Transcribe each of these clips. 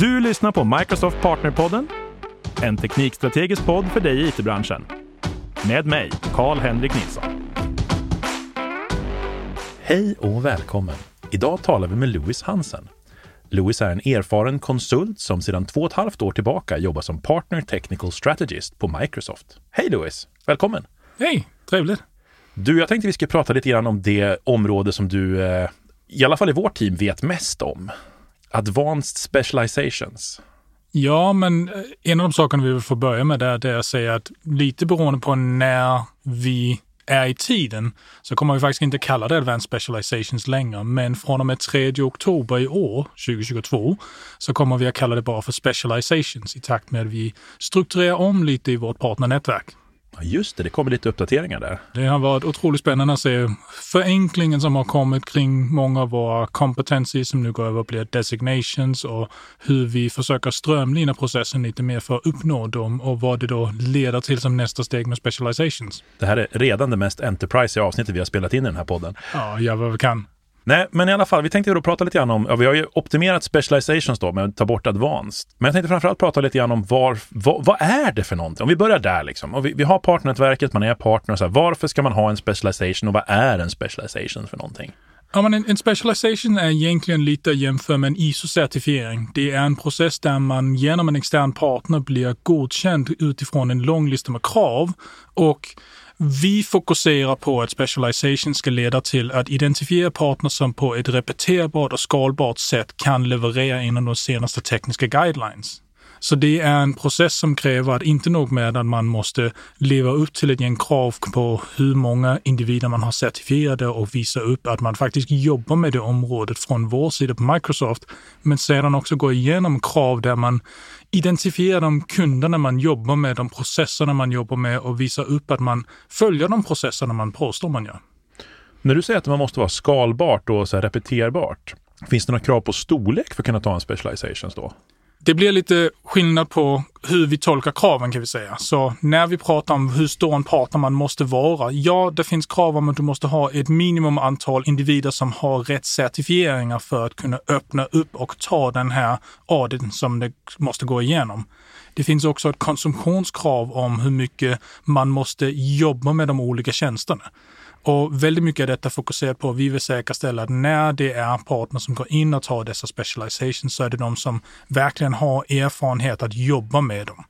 Du lyssnar på Microsoft Partnerpodden, en teknikstrategisk podd för dig i it-branschen. Med mig, Karl-Henrik Nilsson. Hej och välkommen! Idag talar vi med Louis Hansen. Louis är en erfaren konsult som sedan två och ett halvt år tillbaka jobbar som Partner Technical Strategist på Microsoft. Hej Louis! Välkommen! Hej! Trevligt! Du, jag tänkte vi skulle prata lite grann om det område som du, eh, i alla fall i vårt team, vet mest om. Advanced Specializations. Ja, men eh, en av de sakerna vi vill få börja med är det att säga att lite beroende på när vi är i tiden så kommer vi faktiskt inte kalla det Advanced Specializations längre, men från och med 3 oktober i år, 2022, så kommer vi att kalla det bara för Specializations i takt med att vi strukturerar om lite i vårt partnernätverk. Just det, det kommer lite uppdateringar där. Det har varit otroligt spännande att se förenklingen som har kommit kring många av våra kompetenser som nu går över att bli designations och hur vi försöker strömlina processen lite mer för att uppnå dem och vad det då leder till som nästa steg med specializations. Det här är redan det mest enterprise avsnittet vi har spelat in i den här podden. Ja, jag vad vi kan. Nej, men i alla fall, vi tänkte då prata lite grann om, ja, vi har ju optimerat specializations då med att ta bort advanced. Men jag tänkte framförallt prata lite grann om var, vad, vad är det för någonting? Om vi börjar där liksom. Och vi, vi har partnernätverket, man är partner, så här, varför ska man ha en specialization och vad är en specialization för någonting? Ja, men en, en specialization är egentligen lite jämför med en ISO-certifiering. Det är en process där man genom en extern partner blir godkänd utifrån en lång lista med krav och vi fokuserar på att specialization ska leda till att identifiera partners som på ett repeterbart och skalbart sätt kan leverera inom de senaste tekniska guidelines. Så det är en process som kräver att inte nog med att man måste leva upp till ett gäng krav på hur många individer man har certifierade och visa upp att man faktiskt jobbar med det området från vår sida på Microsoft, men sedan också gå igenom krav där man Identifiera de kunderna man jobbar med, de processerna man jobbar med och visa upp att man följer de processerna man påstår man gör. När du säger att man måste vara skalbart och så här repeterbart, finns det några krav på storlek för att kunna ta en specializations då? Det blir lite skillnad på hur vi tolkar kraven kan vi säga. Så när vi pratar om hur stor en partner man måste vara, ja, det finns krav om att du måste ha ett minimum antal individer som har rätt certifieringar för att kunna öppna upp och ta den här auditen som det måste gå igenom. Det finns också ett konsumtionskrav om hur mycket man måste jobba med de olika tjänsterna. Och väldigt mycket av detta fokuserar på att vi vill säkerställa att när det är partner som går in och tar dessa specializations så är det de som verkligen har erfarenhet att jobba med dem.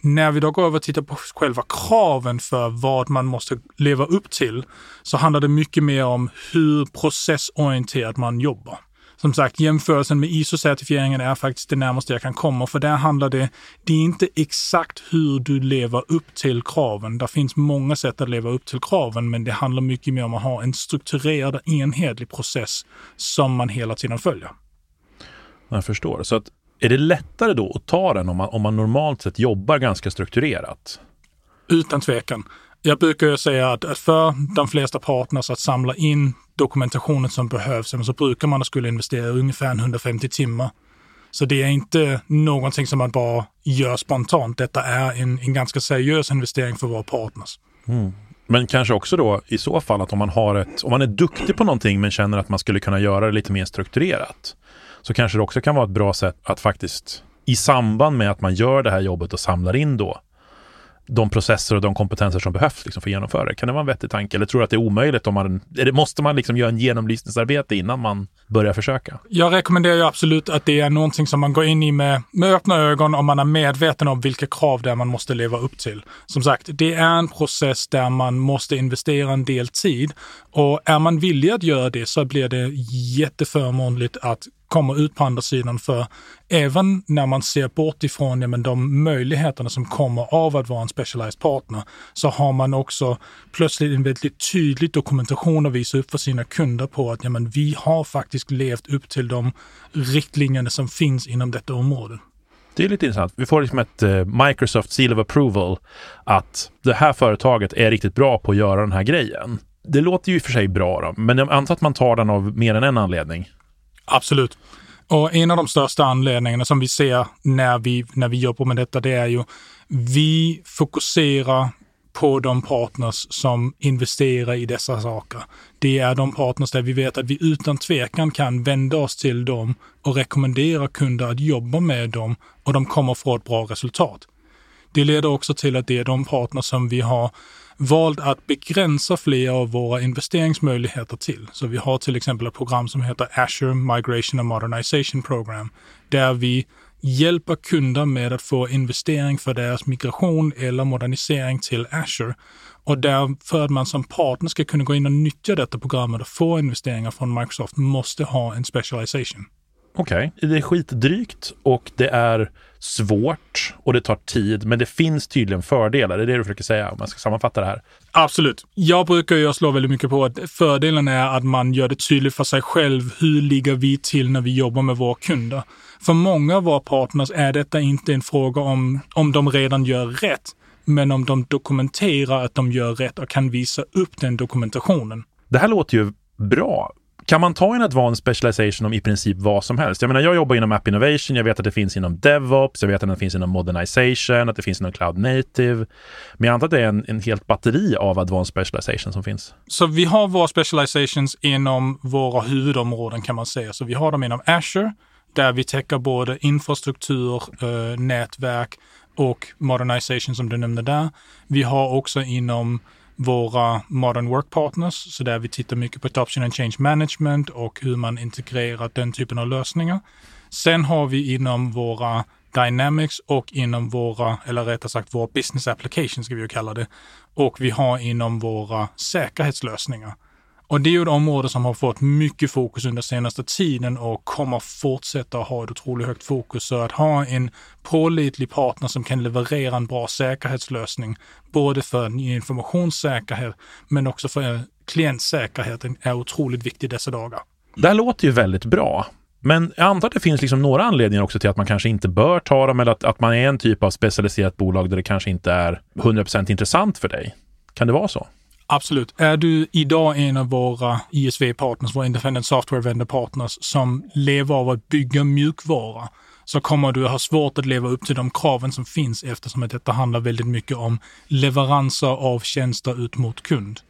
När vi då går över och tittar på själva kraven för vad man måste leva upp till så handlar det mycket mer om hur processorienterat man jobbar som sagt, jämförelsen med ISO-certifieringen är faktiskt det närmaste jag kan komma, för där handlar det, det är inte exakt hur du lever upp till kraven. Det finns många sätt att leva upp till kraven, men det handlar mycket mer om att ha en strukturerad, och enhetlig process som man hela tiden följer. Jag förstår. Så att, är det lättare då att ta den om man, om man normalt sett jobbar ganska strukturerat? Utan tvekan. Jag brukar säga att för de flesta partners att samla in dokumentationen som behövs, så brukar man skulle investera ungefär 150 timmar. Så det är inte någonting som man bara gör spontant. Detta är en, en ganska seriös investering för våra partners. Mm. Men kanske också då i så fall att om man har ett, om man är duktig på någonting men känner att man skulle kunna göra det lite mer strukturerat, så kanske det också kan vara ett bra sätt att faktiskt i samband med att man gör det här jobbet och samlar in då de processer och de kompetenser som behövs liksom för att genomföra det. Kan det vara en vettig tanke? Eller tror du att det är omöjligt om man, det, måste man liksom göra en genomlysningsarbete innan man börja försöka? Jag rekommenderar ju absolut att det är någonting som man går in i med, med öppna ögon om man är medveten om vilka krav det är man måste leva upp till. Som sagt, det är en process där man måste investera en del tid och är man villig att göra det så blir det jätteförmånligt att komma ut på andra sidan. För även när man ser bort ifrån ja, men de möjligheterna som kommer av att vara en specialized partner så har man också plötsligt en väldigt tydlig dokumentation att visa upp för sina kunder på att ja, men vi har faktiskt levt upp till de riktlinjerna som finns inom detta område. Det är lite intressant. Vi får liksom ett uh, Microsoft Seal of Approval att det här företaget är riktigt bra på att göra den här grejen. Det låter ju i och för sig bra då, men jag antar att man tar den av mer än en anledning. Absolut. Och en av de största anledningarna som vi ser när vi, när vi jobbar med detta, det är ju vi fokuserar på de partners som investerar i dessa saker. Det är de partners där vi vet att vi utan tvekan kan vända oss till dem och rekommendera kunder att jobba med dem och de kommer få ett bra resultat. Det leder också till att det är de partners som vi har valt att begränsa flera av våra investeringsmöjligheter till. Så vi har till exempel ett program som heter Azure Migration and Modernization Program, där vi hjälper kunder med att få investering för deras migration eller modernisering till Azure. Och därför att man som partner ska kunna gå in och nyttja detta programmet och få investeringar från Microsoft måste ha en specialization. Okej, okay. det är skitdrygt och det är svårt och det tar tid, men det finns tydligen fördelar. Det är det du försöker säga om man ska sammanfatta det här. Absolut. Jag brukar ju slå väldigt mycket på att fördelen är att man gör det tydligt för sig själv. Hur ligger vi till när vi jobbar med våra kunder? För många av våra partners är detta inte en fråga om, om de redan gör rätt, men om de dokumenterar att de gör rätt och kan visa upp den dokumentationen. Det här låter ju bra. Kan man ta en advanced specialization om i princip vad som helst? Jag menar, jag jobbar inom App Innovation. Jag vet att det finns inom DevOps. Jag vet att det finns inom Modernization, att det finns inom Cloud Native. Men jag antar att det är en, en helt batteri av advanced specialization som finns. Så vi har våra specializations inom våra huvudområden kan man säga. Så vi har dem inom Azure, där vi täcker både infrastruktur, eh, nätverk och modernization som du nämnde där. Vi har också inom våra modern work partners, så där vi tittar mycket på adoption and change management och hur man integrerar den typen av lösningar. Sen har vi inom våra Dynamics och inom våra, eller rättare sagt våra business applications ska vi ju kalla det. Och vi har inom våra säkerhetslösningar. Och det är ju ett område som har fått mycket fokus under senaste tiden och kommer fortsätta att ha ett otroligt högt fokus. Så att ha en pålitlig partner som kan leverera en bra säkerhetslösning, både för informationssäkerhet men också för klientsäkerheten är otroligt viktig dessa dagar. Det här låter ju väldigt bra. Men jag antar att det finns liksom några anledningar också till att man kanske inte bör ta dem eller att, att man är en typ av specialiserat bolag där det kanske inte är 100% intressant för dig. Kan det vara så? Absolut. Är du idag en av våra ISV-partners, våra Independent Software Vendor Partners, som lever av att bygga mjukvara, så kommer du ha svårt att leva upp till de kraven som finns eftersom att detta handlar väldigt mycket om leveranser av tjänster ut mot kund.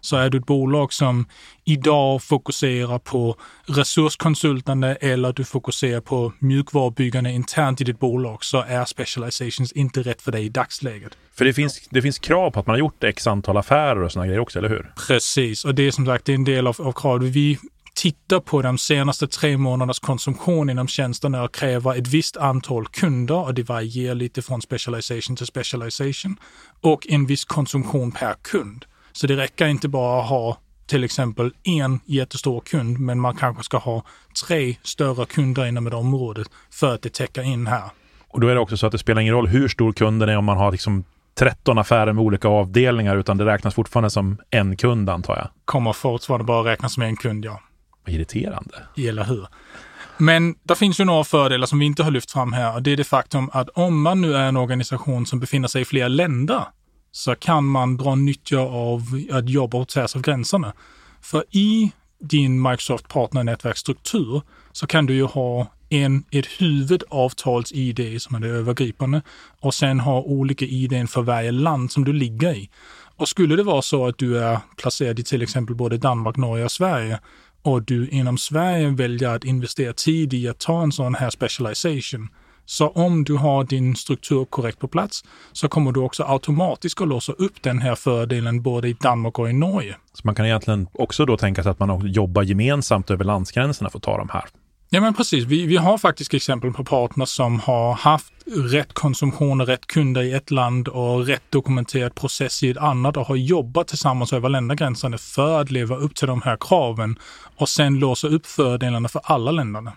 Så är du ett bolag som idag fokuserar på resurskonsultande eller du fokuserar på mjukvarubyggande internt i ditt bolag så är specializations inte rätt för dig i dagsläget. För det finns, det finns krav på att man har gjort x antal affärer och sådana grejer också, eller hur? Precis, och det är som sagt det är en del av, av kravet. Vi tittar på de senaste tre månadernas konsumtion inom tjänsterna och kräver ett visst antal kunder och det varierar lite från specialization till specialization och en viss konsumtion per kund. Så det räcker inte bara att ha till exempel en jättestor kund, men man kanske ska ha tre större kunder inom ett område för att det täcker in här. Och då är det också så att det spelar ingen roll hur stor kunden är om man har liksom 13 affärer med olika avdelningar, utan det räknas fortfarande som en kund antar jag. Kommer fortfarande bara räknas som en kund, ja. Vad irriterande. Eller hur? Men det finns ju några fördelar som vi inte har lyft fram här. Det är det faktum att om man nu är en organisation som befinner sig i flera länder, så kan man dra nytta av att jobba på tvärs av gränserna. För i din Microsoft partnernätverksstruktur så kan du ju ha en, ett huvudavtals-ID som är det övergripande och sen ha olika ID för varje land som du ligger i. Och skulle det vara så att du är placerad i till exempel både Danmark, Norge och Sverige och du inom Sverige väljer att investera tid i att ta en sån här specialization, så om du har din struktur korrekt på plats så kommer du också automatiskt att låsa upp den här fördelen både i Danmark och i Norge. Så man kan egentligen också då tänka sig att man jobbar gemensamt över landsgränserna för att ta de här? Ja men precis. Vi, vi har faktiskt exempel på partners som har haft rätt konsumtion och rätt kunder i ett land och rätt dokumenterad process i ett annat och har jobbat tillsammans över ländergränserna för att leva upp till de här kraven och sen låsa upp fördelarna för alla länderna.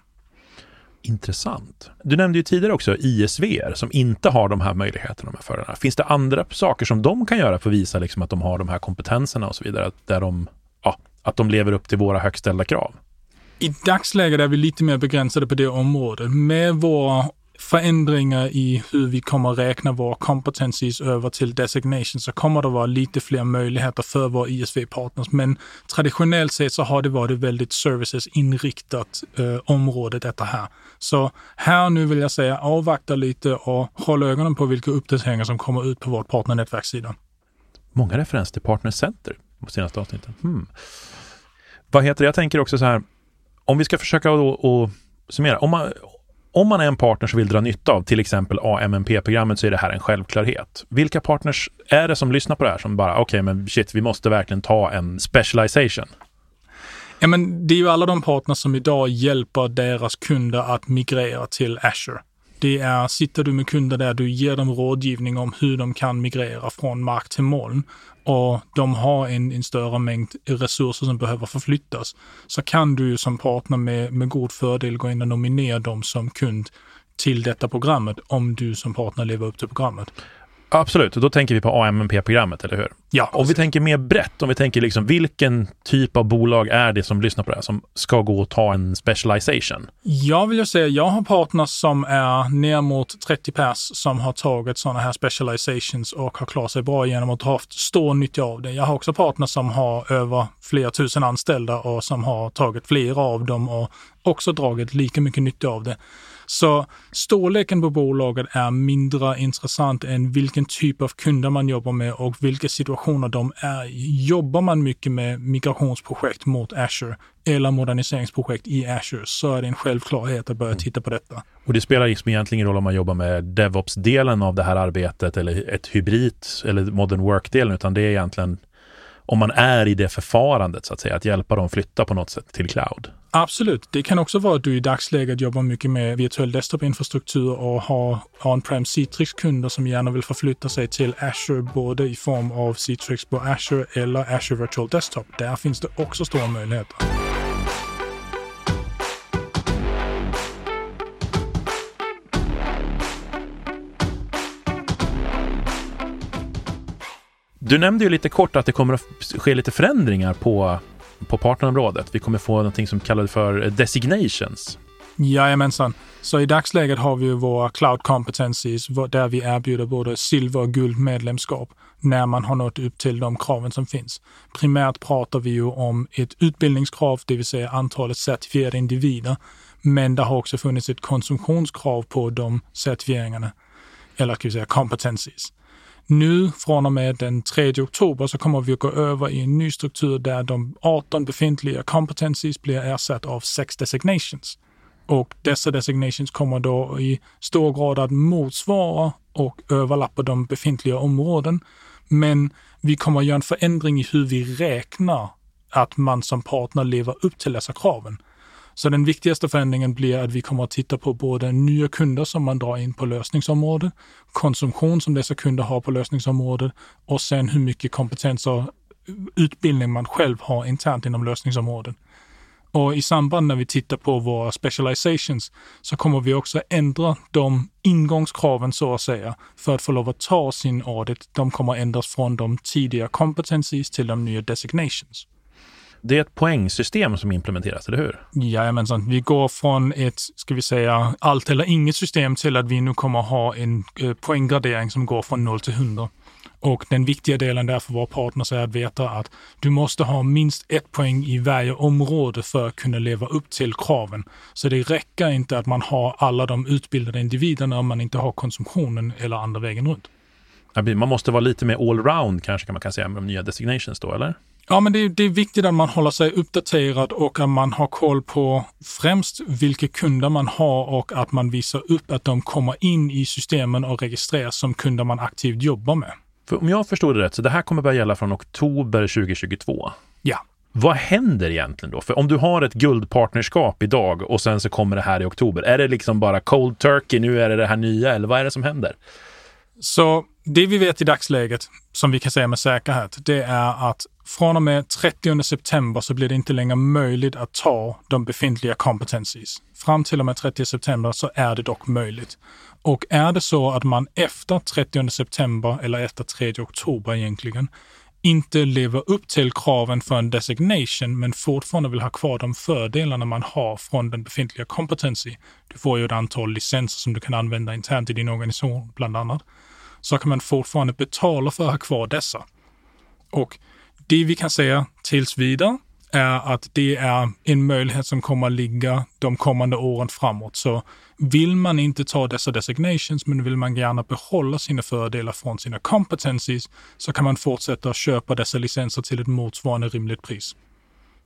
Intressant. Du nämnde ju tidigare också ISV som inte har de här möjligheterna, de här. Finns det andra saker som de kan göra för att visa liksom att de har de här kompetenserna och så vidare? Där de, ja, att de lever upp till våra högt ställda krav? I dagsläget är vi lite mer begränsade på det området. Med våra förändringar i hur vi kommer räkna våra competencies över till designation så kommer det vara lite fler möjligheter för våra ISV-partners. Men traditionellt sett så har det varit väldigt services-inriktat eh, område detta här. Så här nu vill jag säga avvakta lite och håll ögonen på vilka uppdateringar som kommer ut på vårt partnernätverkssida. Många referenser till Partner Center på senaste avsnitten. Hmm. Vad heter det? Jag tänker också så här, om vi ska försöka att summera. Om man, om man är en partner som vill dra nytta av till exempel AMMP-programmet så är det här en självklarhet. Vilka partners är det som lyssnar på det här som bara, okej okay, men shit, vi måste verkligen ta en specialization? Ja, men det är ju alla de partners som idag hjälper deras kunder att migrera till Azure. Det är, sitter du med kunder där, du ger dem rådgivning om hur de kan migrera från mark till moln och de har en, en större mängd resurser som behöver förflyttas, så kan du ju som partner med, med god fördel gå in och nominera dem som kund till detta programmet om du som partner lever upp till programmet. Absolut, och då tänker vi på AMP-programmet, eller hur? Ja. Om vi tänker mer brett, om vi tänker liksom vilken typ av bolag är det som lyssnar på det här, som ska gå och ta en specialization? Jag vill ju säga, jag har partners som är ner mot 30 pers som har tagit sådana här specializations och har klarat sig bra genom att ha haft stor nytta av det. Jag har också partners som har över flera tusen anställda och som har tagit flera av dem och också dragit lika mycket nytta av det. Så storleken på bolaget är mindre intressant än vilken typ av kunder man jobbar med och vilka situationer de är i. Jobbar man mycket med migrationsprojekt mot Azure eller moderniseringsprojekt i Azure så är det en självklarhet att börja mm. titta på detta. Och det spelar liksom egentligen ingen roll om man jobbar med DevOps-delen av det här arbetet eller ett hybrid eller modern work-delen utan det är egentligen om man är i det förfarandet så att säga, att hjälpa dem flytta på något sätt till cloud. Absolut. Det kan också vara att du i dagsläget jobbar mycket med virtuell desktop-infrastruktur och har on-prem Citrix-kunder som gärna vill förflytta sig till Azure, både i form av Citrix på Azure eller Azure Virtual Desktop. Där finns det också stora möjligheter. Du nämnde ju lite kort att det kommer att ske lite förändringar på på partnerområdet. Vi kommer få någonting som kallas för designations. Jajamensan. Så i dagsläget har vi ju våra cloud competencies där vi erbjuder både silver och guld medlemskap när man har nått upp till de kraven som finns. Primärt pratar vi ju om ett utbildningskrav, det vill säga antalet certifierade individer. Men det har också funnits ett konsumtionskrav på de certifieringarna, eller ska vi säga competencies. Nu från och med den 3 oktober så kommer vi att gå över i en ny struktur där de 18 befintliga competencies blir ersatt av 6 designations. Och dessa designations kommer då i stor grad att motsvara och överlappa de befintliga områden. Men vi kommer att göra en förändring i hur vi räknar att man som partner lever upp till dessa kraven. Så den viktigaste förändringen blir att vi kommer att titta på både nya kunder som man drar in på lösningsområdet, konsumtion som dessa kunder har på lösningsområdet och sen hur mycket kompetens och utbildning man själv har internt inom lösningsområdet. Och i samband när vi tittar på våra specializations så kommer vi också ändra de ingångskraven så att säga för att få lov att ta sin audit. De kommer ändras från de tidiga competencies till de nya designations. Det är ett poängsystem som implementeras, eller hur? Jajamensan. Vi går från ett, ska vi säga, allt eller inget system till att vi nu kommer ha en eh, poänggradering som går från 0 till 100. Och den viktiga delen där för våra partners är att veta att du måste ha minst ett poäng i varje område för att kunna leva upp till kraven. Så det räcker inte att man har alla de utbildade individerna om man inte har konsumtionen eller andra vägen runt. Man måste vara lite mer allround kanske kan man kan säga med de nya designations då, eller? Ja, men det är, det är viktigt att man håller sig uppdaterad och att man har koll på främst vilka kunder man har och att man visar upp att de kommer in i systemen och registreras som kunder man aktivt jobbar med. För om jag förstår det rätt, så det här kommer börja gälla från oktober 2022? Ja. Vad händer egentligen då? För om du har ett guldpartnerskap idag och sen så kommer det här i oktober, är det liksom bara cold turkey, nu är det det här nya eller vad är det som händer? Så det vi vet i dagsläget, som vi kan säga med säkerhet, det är att från och med 30 september så blir det inte längre möjligt att ta de befintliga competencies. Fram till och med 30 september så är det dock möjligt. Och är det så att man efter 30 september eller efter 3 oktober egentligen inte lever upp till kraven för en designation men fortfarande vill ha kvar de fördelarna man har från den befintliga competency. Du får ju ett antal licenser som du kan använda internt i din organisation bland annat. Så kan man fortfarande betala för att ha kvar dessa. Och det vi kan säga tills vidare är att det är en möjlighet som kommer att ligga de kommande åren framåt. Så vill man inte ta dessa designations, men vill man gärna behålla sina fördelar från sina competencies, så kan man fortsätta köpa dessa licenser till ett motsvarande rimligt pris.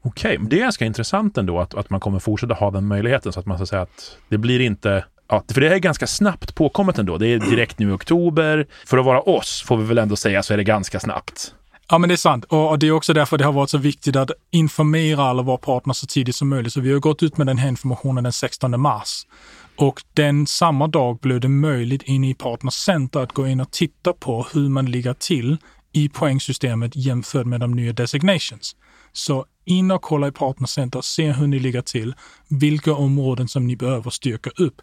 Okej, okay, det är ganska intressant ändå att, att man kommer fortsätta ha den möjligheten så att man ska säga att det blir inte Ja, för det är ganska snabbt påkommet ändå. Det är direkt nu i oktober. För att vara oss, får vi väl ändå säga, så är det ganska snabbt. Ja, men det är sant. Och det är också därför det har varit så viktigt att informera alla våra partner så tidigt som möjligt. Så vi har gått ut med den här informationen den 16 mars. Och den samma dag blev det möjligt inne i Partner Center att gå in och titta på hur man ligger till i poängsystemet jämfört med de nya designations. Så in och kolla i Partner Center, se hur ni ligger till, vilka områden som ni behöver styrka upp.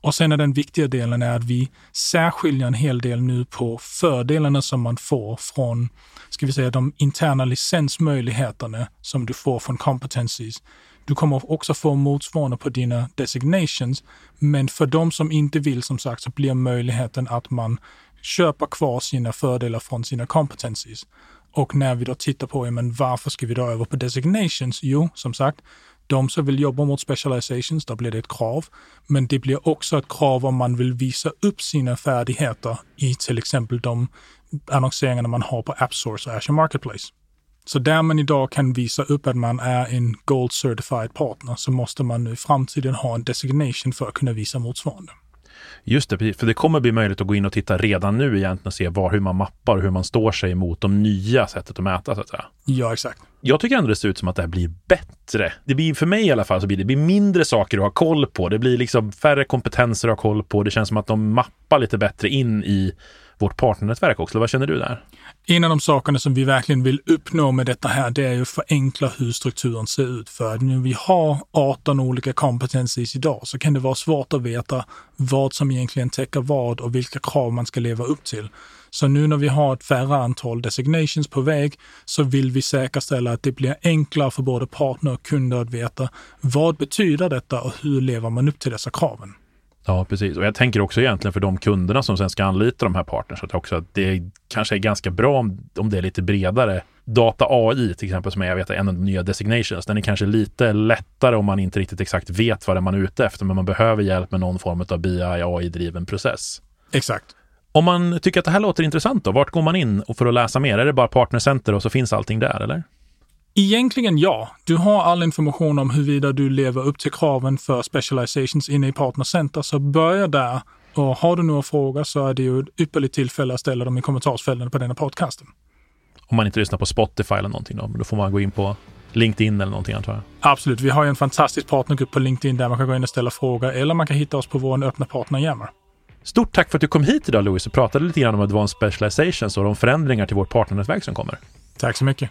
Och sen är den viktiga delen är att vi särskiljer en hel del nu på fördelarna som man får från, ska vi säga, de interna licensmöjligheterna som du får från competencies. Du kommer också få motsvarande på dina designations, men för de som inte vill, som sagt, så blir möjligheten att man köper kvar sina fördelar från sina competencies. Och när vi då tittar på, ja, men varför ska vi då över på designations? Jo, som sagt, de som vill jobba mot specializations, då blir det ett krav. Men det blir också ett krav om man vill visa upp sina färdigheter i till exempel de annonseringarna man har på AppSource och Azure Marketplace. Så där man idag kan visa upp att man är en Gold Certified partner så måste man nu i framtiden ha en designation för att kunna visa motsvarande. Just det, för det kommer bli möjligt att gå in och titta redan nu egentligen och se var, hur man mappar och hur man står sig mot de nya sättet att mäta så att säga. Ja, exakt. Jag tycker ändå det ser ut som att det här blir bättre. Det blir för mig i alla fall så blir det blir mindre saker att ha koll på. Det blir liksom färre kompetenser att ha koll på. Det känns som att de mappar lite bättre in i vårt partnernätverk också. Vad känner du där? En av de sakerna som vi verkligen vill uppnå med detta här, det är ju att förenkla hur strukturen ser ut. För när vi har 18 olika kompetenser idag så kan det vara svårt att veta vad som egentligen täcker vad och vilka krav man ska leva upp till. Så nu när vi har ett färre antal designations på väg så vill vi säkerställa att det blir enklare för både partner och kunder att veta vad betyder detta och hur lever man upp till dessa kraven. Ja, precis. Och jag tänker också egentligen för de kunderna som sen ska anlita de här partners, att också att det kanske är ganska bra om, om det är lite bredare. Data AI till exempel, som är jag vet, en av de nya designations, den är kanske lite lättare om man inte riktigt exakt vet vad det är man är ute efter, men man behöver hjälp med någon form av BI AI-driven process. Exakt. Om man tycker att det här låter intressant då, vart går man in för att läsa mer? Är det bara Partnercenter och så finns allting där, eller? Egentligen ja. Du har all information om huruvida du lever upp till kraven för specializations inne i Partner Center, så börja där. Och har du några frågor så är det ju ett ypperligt tillfälle att ställa dem i kommentarsfälten på denna podcasten. Om man inte lyssnar på Spotify eller någonting då, då får man gå in på LinkedIn eller någonting antar jag? Absolut. Vi har ju en fantastisk partnergrupp på LinkedIn där man kan gå in och ställa frågor eller man kan hitta oss på vår öppna partner Yammer. Stort tack för att du kom hit idag Louis och pratade lite grann om Advanced Specializations och de förändringar till vårt partnernätverk som kommer. Tack så mycket.